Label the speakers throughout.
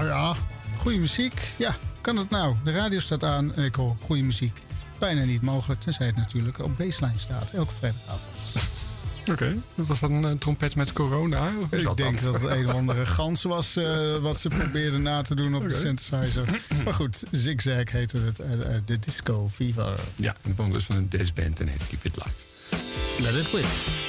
Speaker 1: Ja, ja. Goede muziek. Ja, kan het nou? De radio staat aan en ik hoor goede muziek. Bijna niet mogelijk, tenzij het natuurlijk op baseline staat. Elke vrijdagavond.
Speaker 2: Oké, dat was dan een trompet met corona? Of
Speaker 1: ik denk dat? het een of andere gans was uh, wat ze probeerden na te doen op de synthesizer. maar goed, Zigzag heette het, uh, de Disco Fever.
Speaker 2: Ja, en van dus van een band en heet Keep It Live.
Speaker 1: Let it win.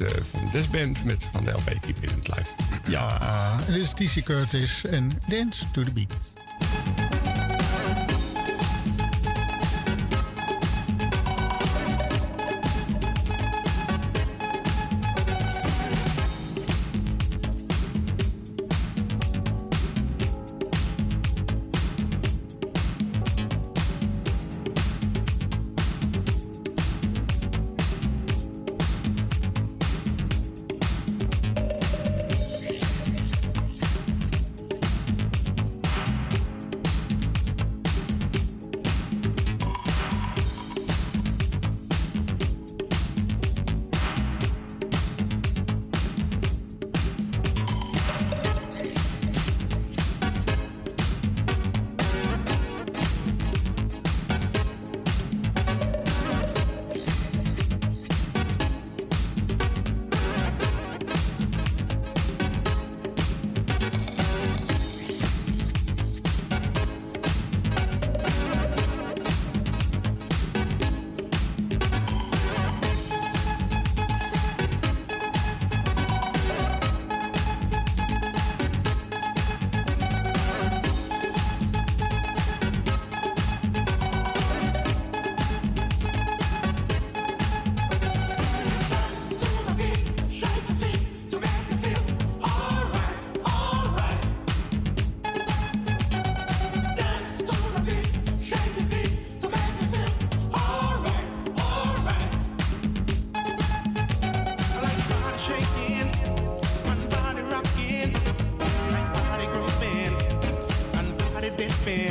Speaker 2: Uh, van Desband met van de LP Keep It Live.
Speaker 1: Ja, dit is TC Curtis en Dance to the Beat.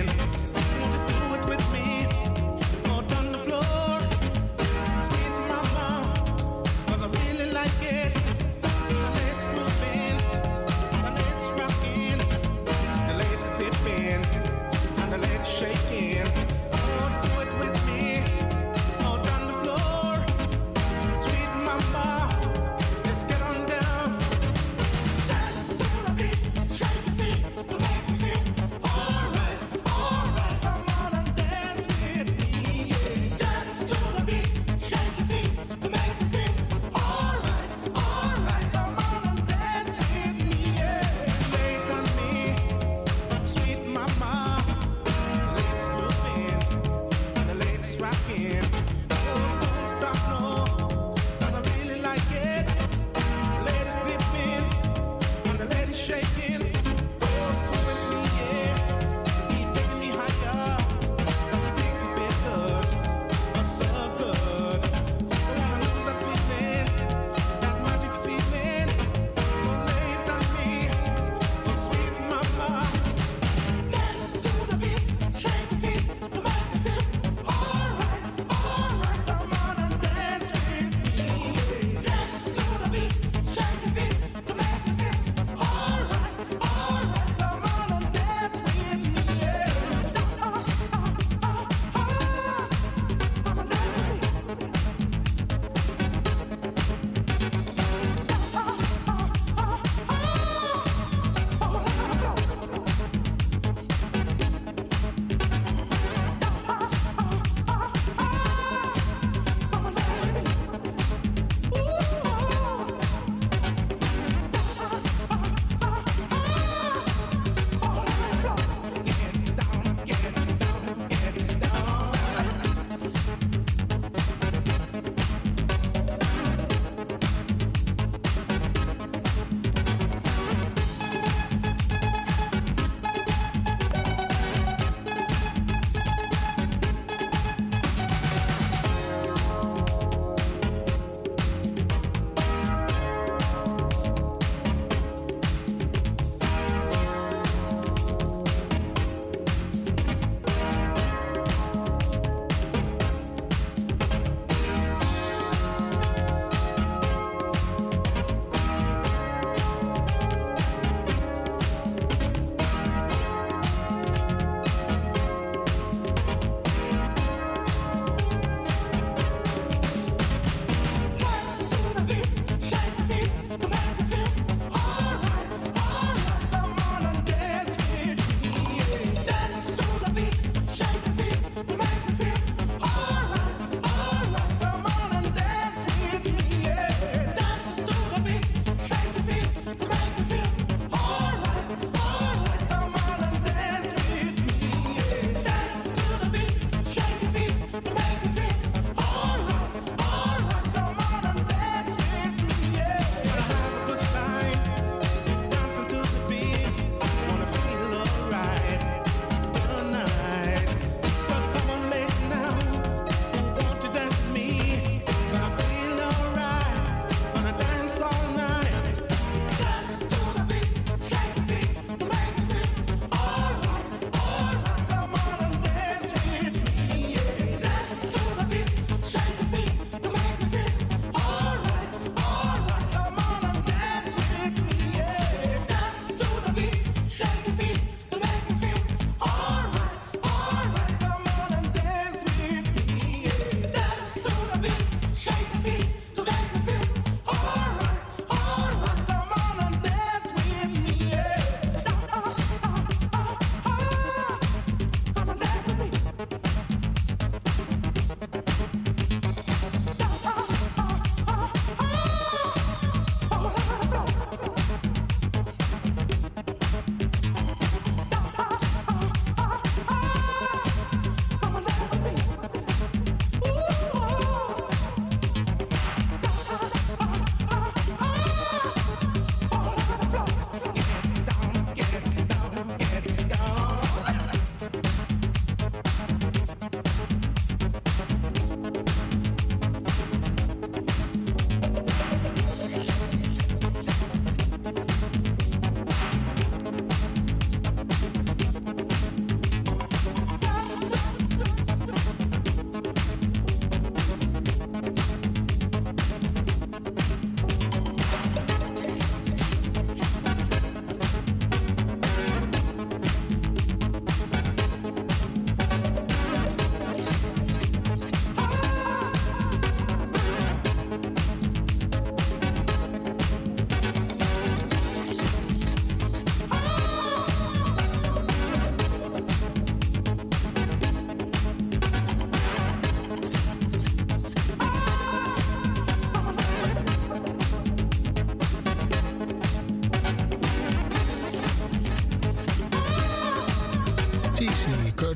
Speaker 3: Thank you.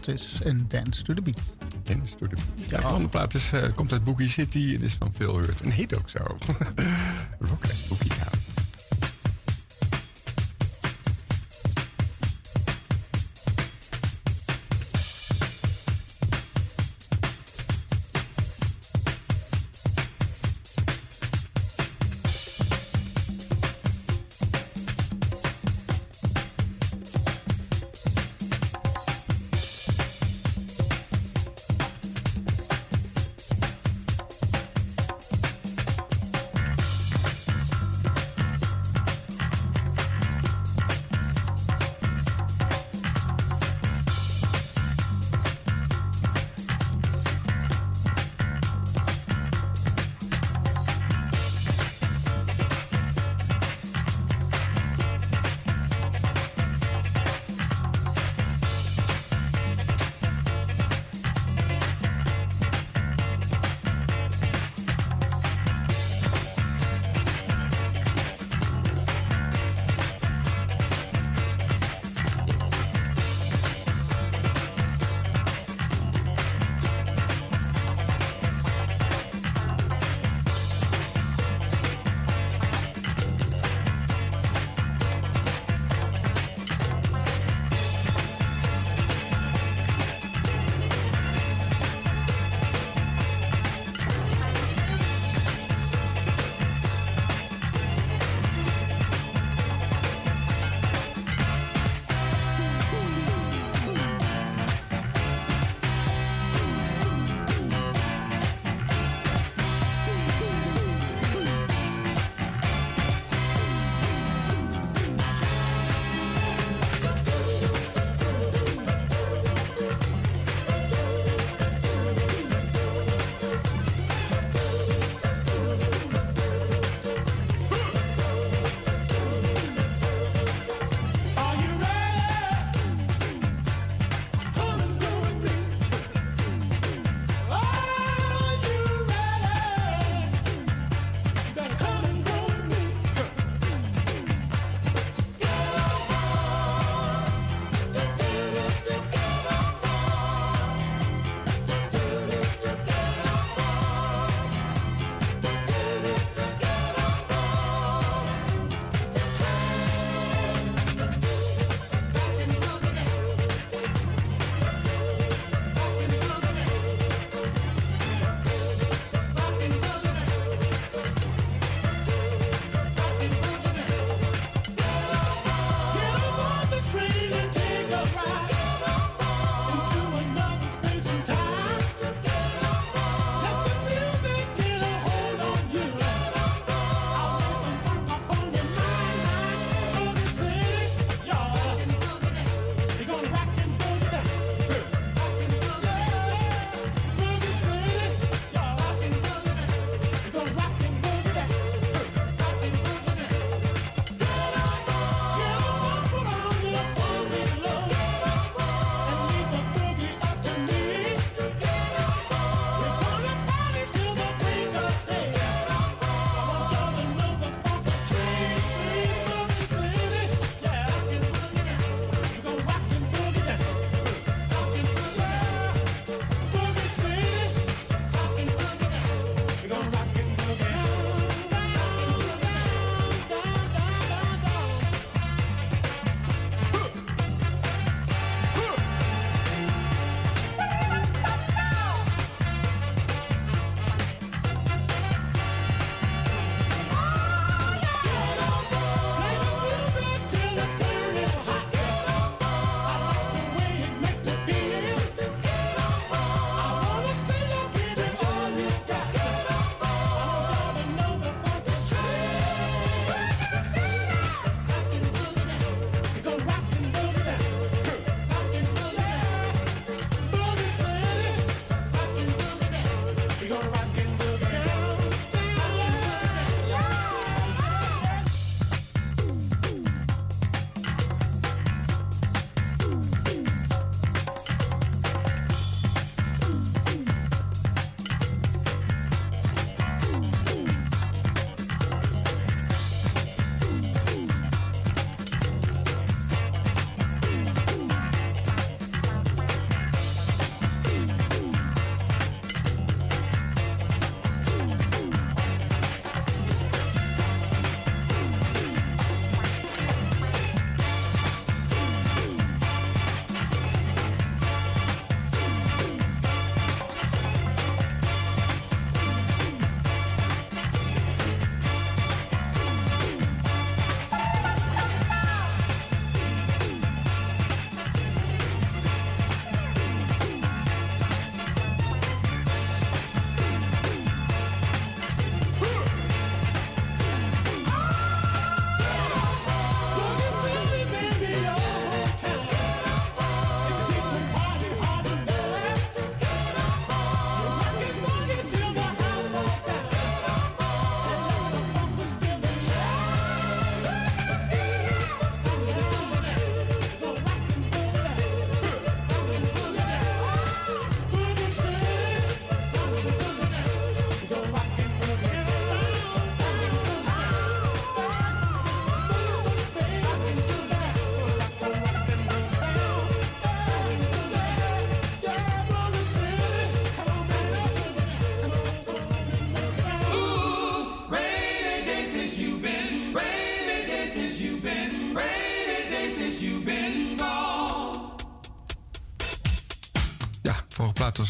Speaker 3: Is een Dance to the Beat.
Speaker 2: Dance to the Beat. Ja, de volgende plaat is, uh, komt uit Boogie City en is van Phil Hurt. En heet ook zo.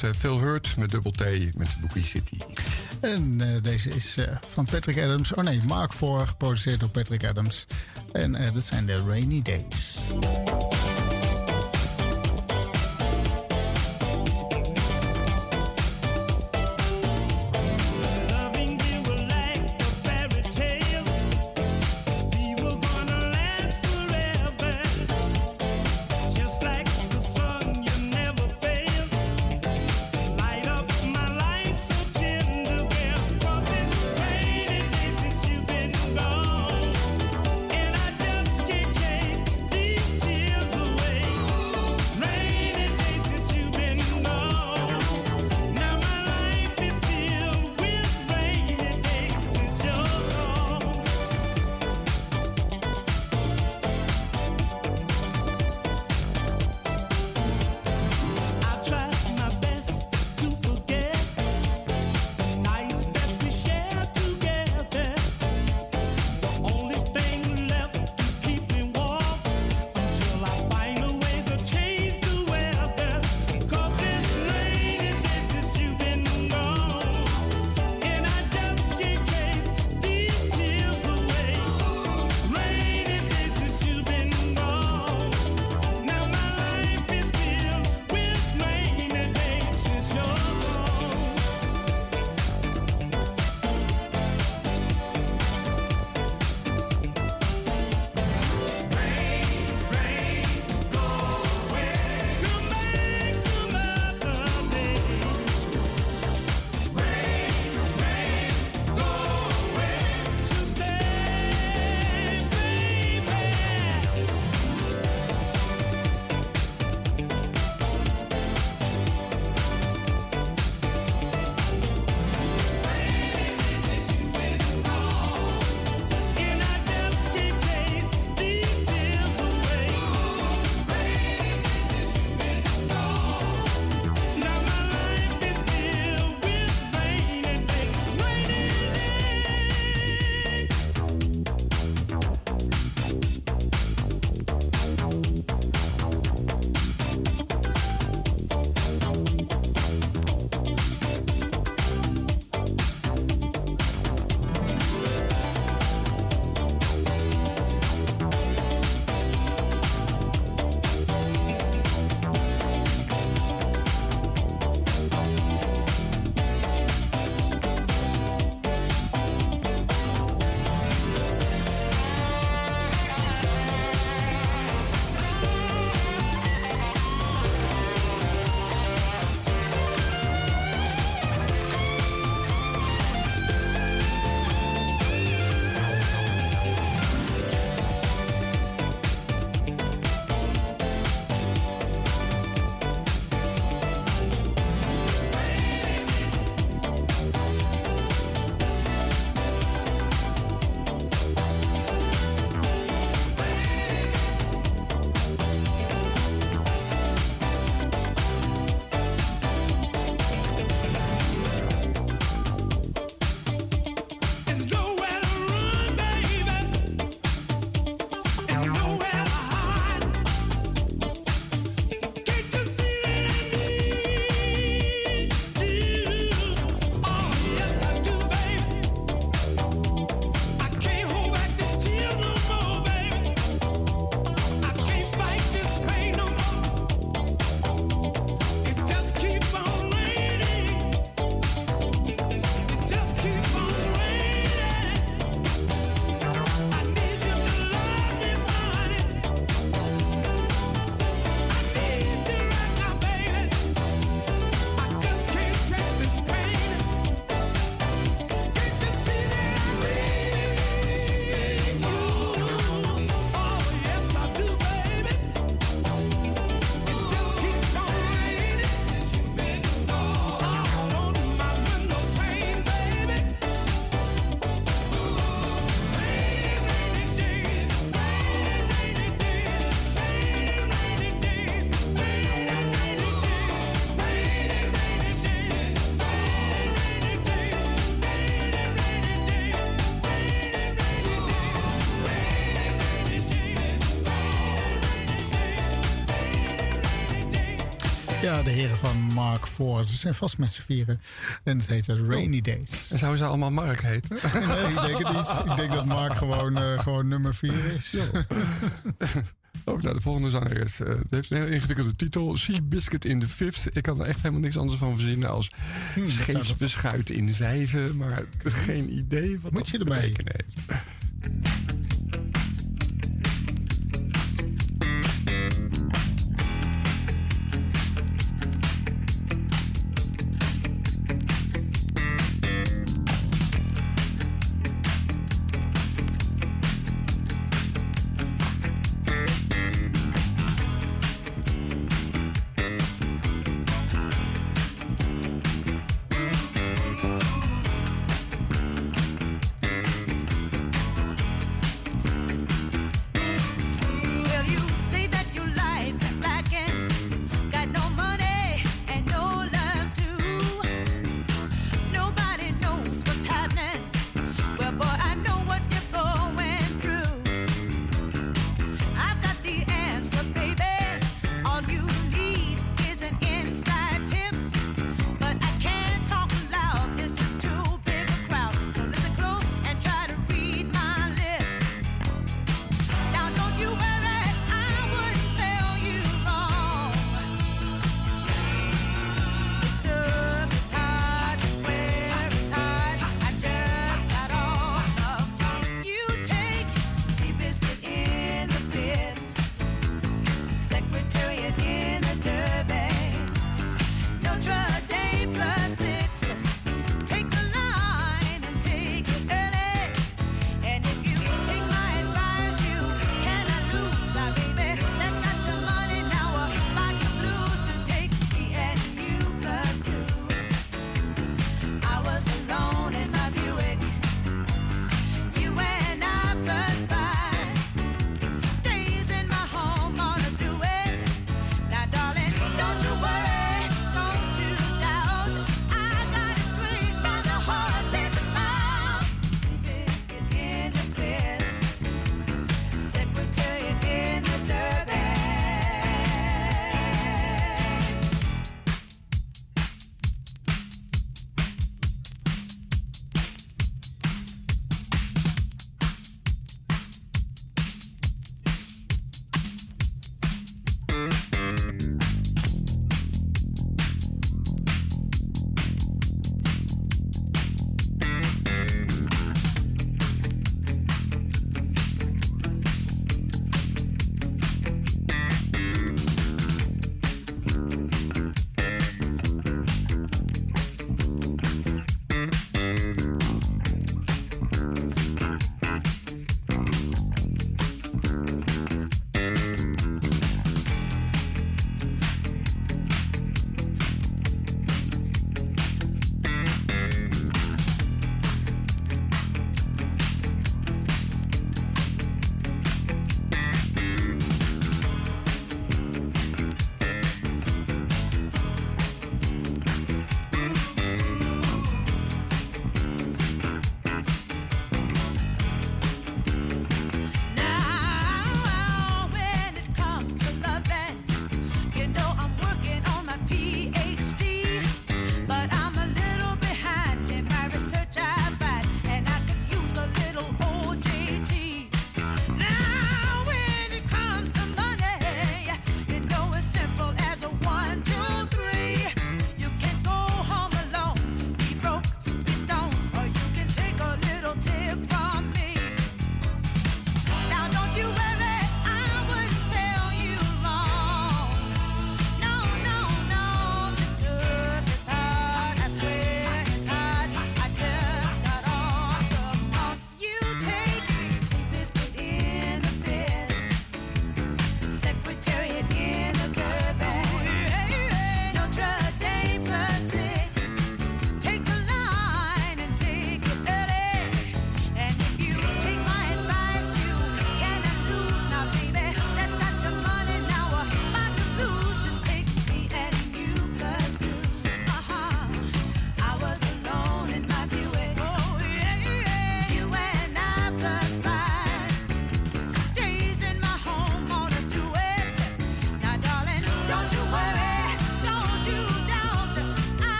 Speaker 2: was Phil Hurt met Double T met Boogie City.
Speaker 4: En deze is van Patrick Adams. Oh nee, Mark voor, geproduceerd door Patrick Adams. En dat zijn de Rainy Days.
Speaker 3: Ja, de heren van Mark IV. Ze zijn vast met z'n vieren. En het heet Rainy Days.
Speaker 2: En zouden ze allemaal Mark heten?
Speaker 3: nee, ik denk het niet. Ik denk dat Mark gewoon, uh, gewoon nummer 4 is.
Speaker 2: Ook naar de volgende zangeres. Uh, die heeft een heel ingewikkelde titel. Sea Biscuit in the Fifth. Ik kan er echt helemaal niks anders van verzinnen als hmm, scheepsbeschuiten in de vijven. Maar geen idee wat
Speaker 3: Moet
Speaker 2: dat
Speaker 3: je erbij?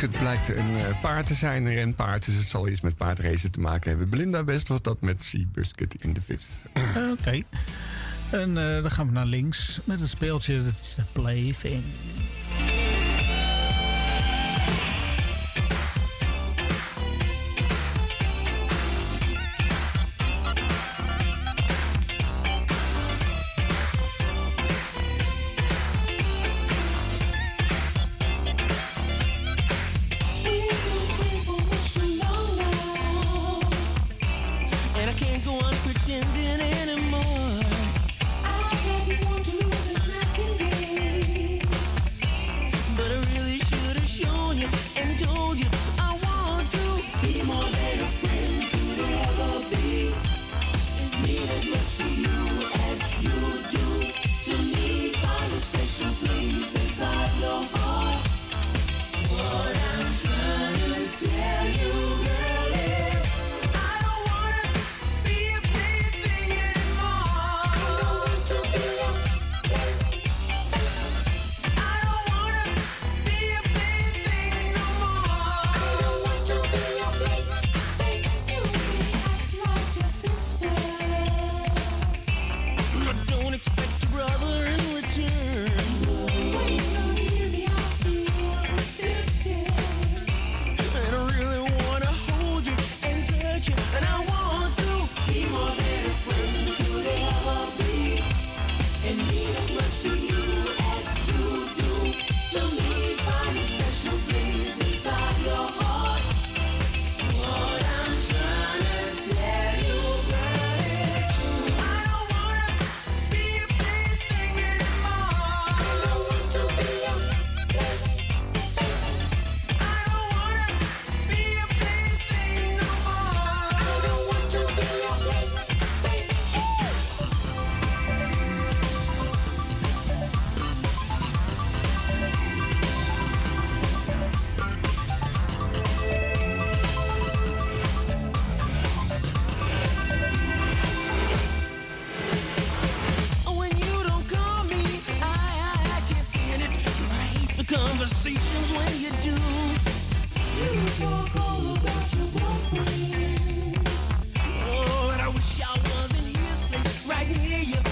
Speaker 2: Goed, Seabiscuit blijkt een uh, paard te zijn, een renpaard. Dus het zal iets met paardracen te maken hebben. Belinda West was dat met Seabiscuit in de fifth.
Speaker 5: Oké. En uh, dan gaan we naar links met een speeltje. Dat is de Plaything. conversations when you do. You talk all about your boyfriend. Oh, and I wish I
Speaker 3: was in his place right here.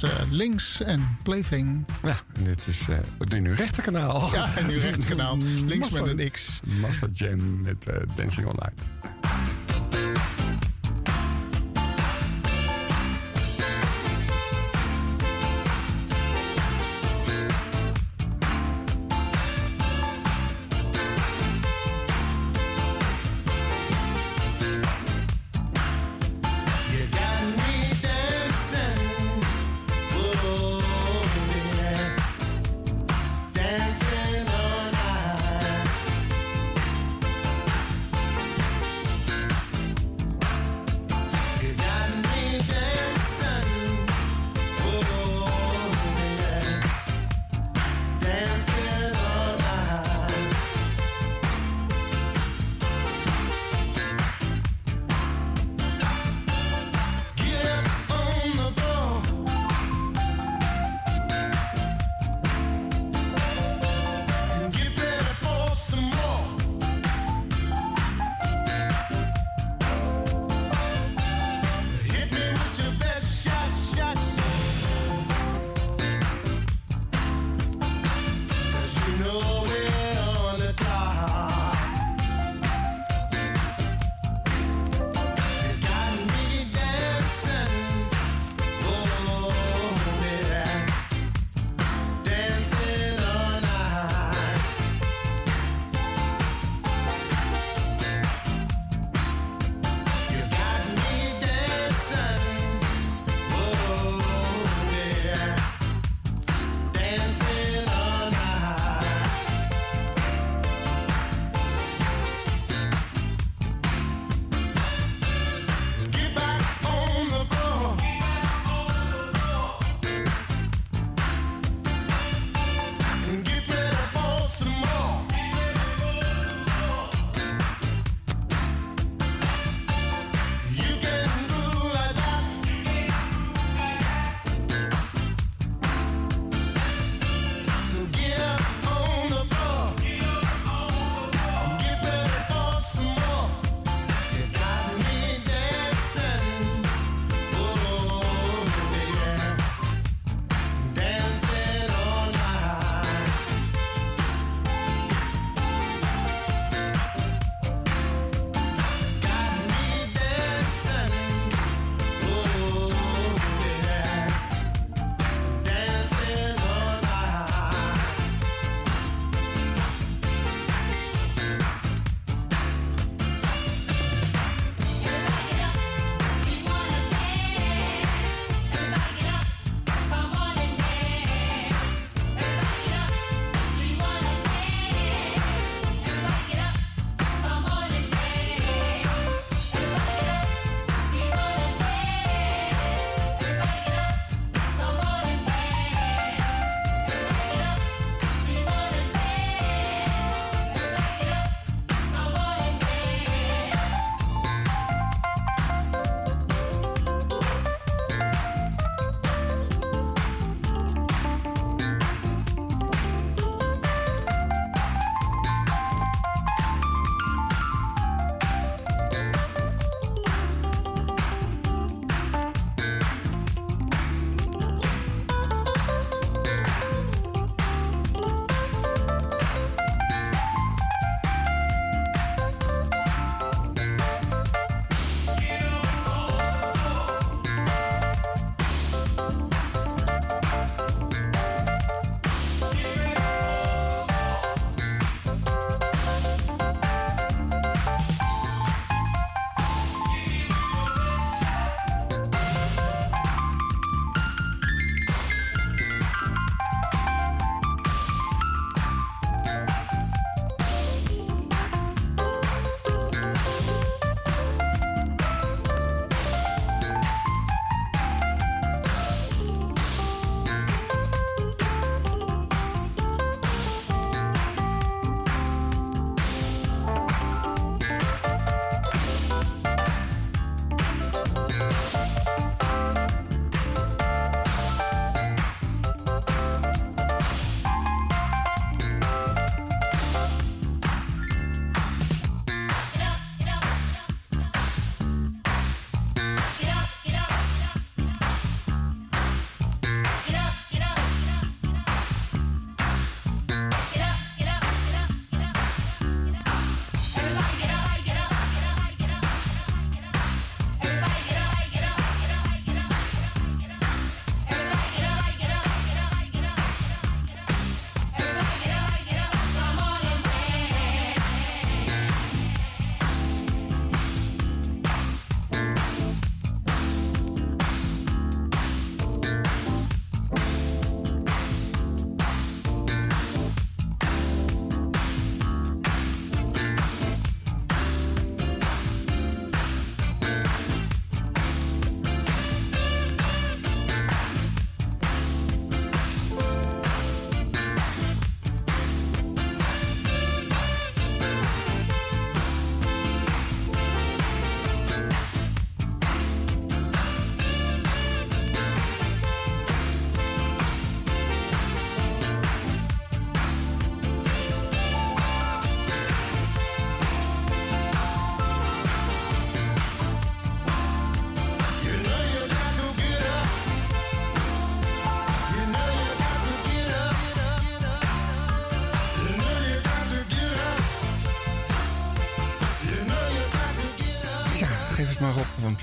Speaker 3: Was uh, links en Plaything.
Speaker 6: Ja, en dit is uh, in uw rechterkanaal.
Speaker 3: Ja, in uw rechterkanaal. links met een X.
Speaker 6: Master Jam met uh, Dancing All Night.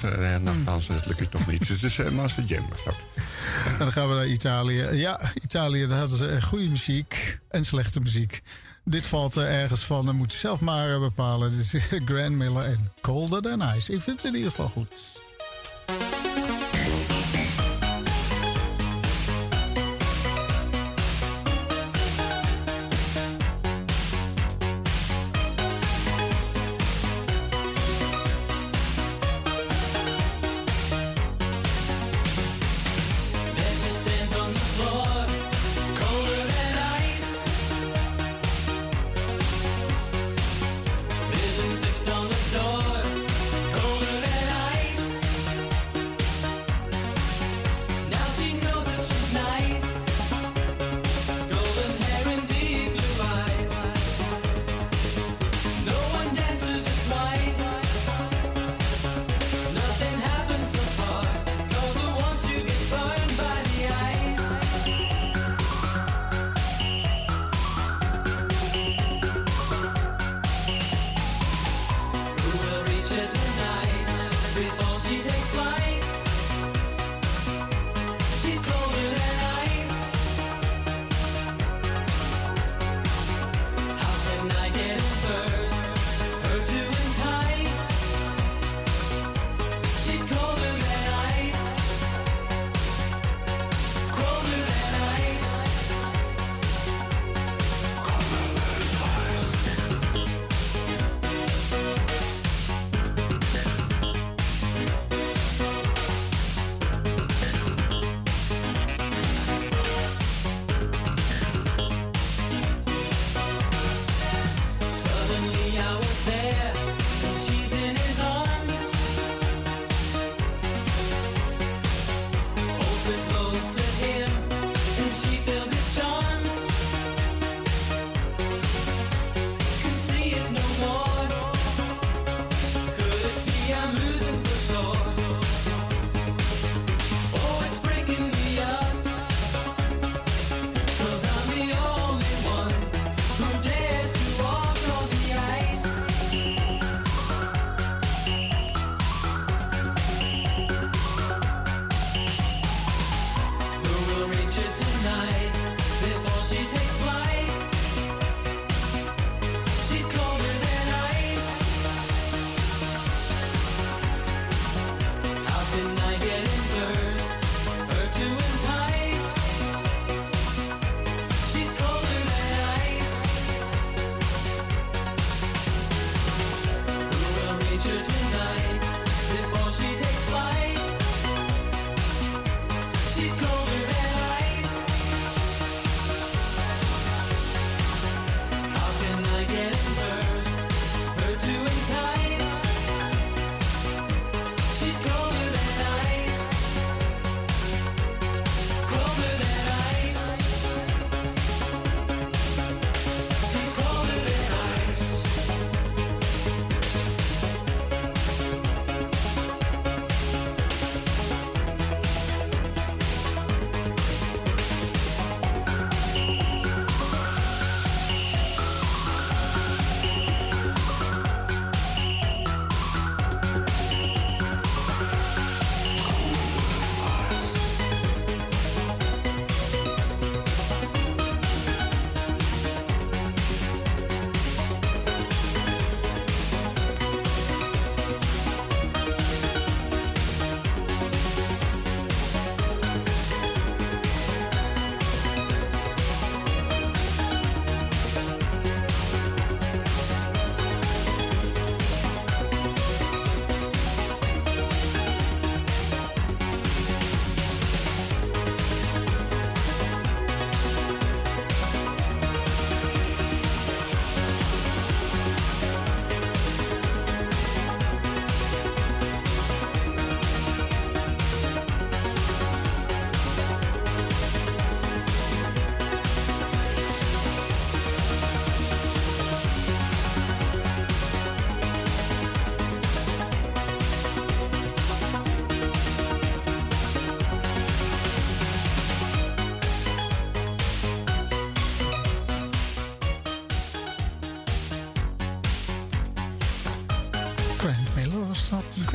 Speaker 2: Want uh, nachtdansen, dat lukt toch niet. Dus het is uh, Master Jam dat.
Speaker 3: dan gaan we naar Italië. Ja, Italië, daar hadden ze goede muziek en slechte muziek. Dit valt er ergens van, dan moet je zelf maar bepalen. Dit is Grand Miller en Colder Than Ice. Ik vind het in ieder geval goed.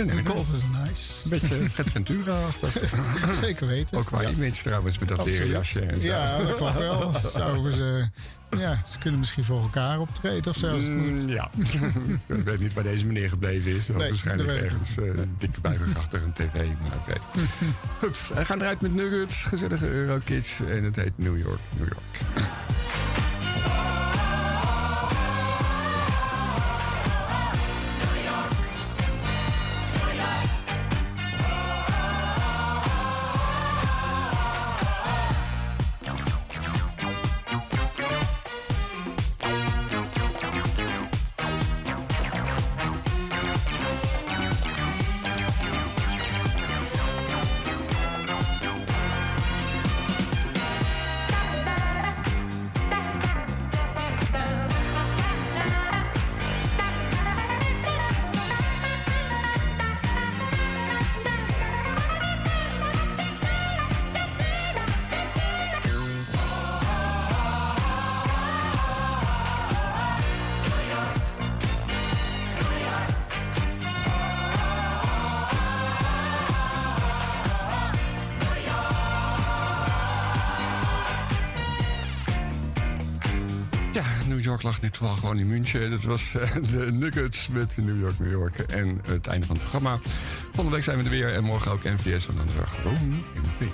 Speaker 3: Cold is Nice.
Speaker 2: Een beetje Fred Ventura-achtig.
Speaker 3: Zeker weten.
Speaker 2: Ook qua
Speaker 3: Ja.
Speaker 2: image trouwens, met dat leren jasje en zo.
Speaker 3: Ja, dat klopt wel. Zouden ze, ja, ze kunnen misschien voor elkaar optreden of moet.
Speaker 2: Mm, ja. ik weet niet waar deze meneer gebleven is.
Speaker 3: Nee,
Speaker 2: waarschijnlijk ergens uh, dik buigen achter een tv. Maar oké. Goed, hij gaat eruit met Nuggets, gezellige Eurokids. En het heet New York, New York. York lag net wel gewoon in München. Dat was uh, de Nuggets met New York, New York. En het einde van het programma. Volgende week zijn we er weer. En morgen ook NVS. Want dan we gewoon in de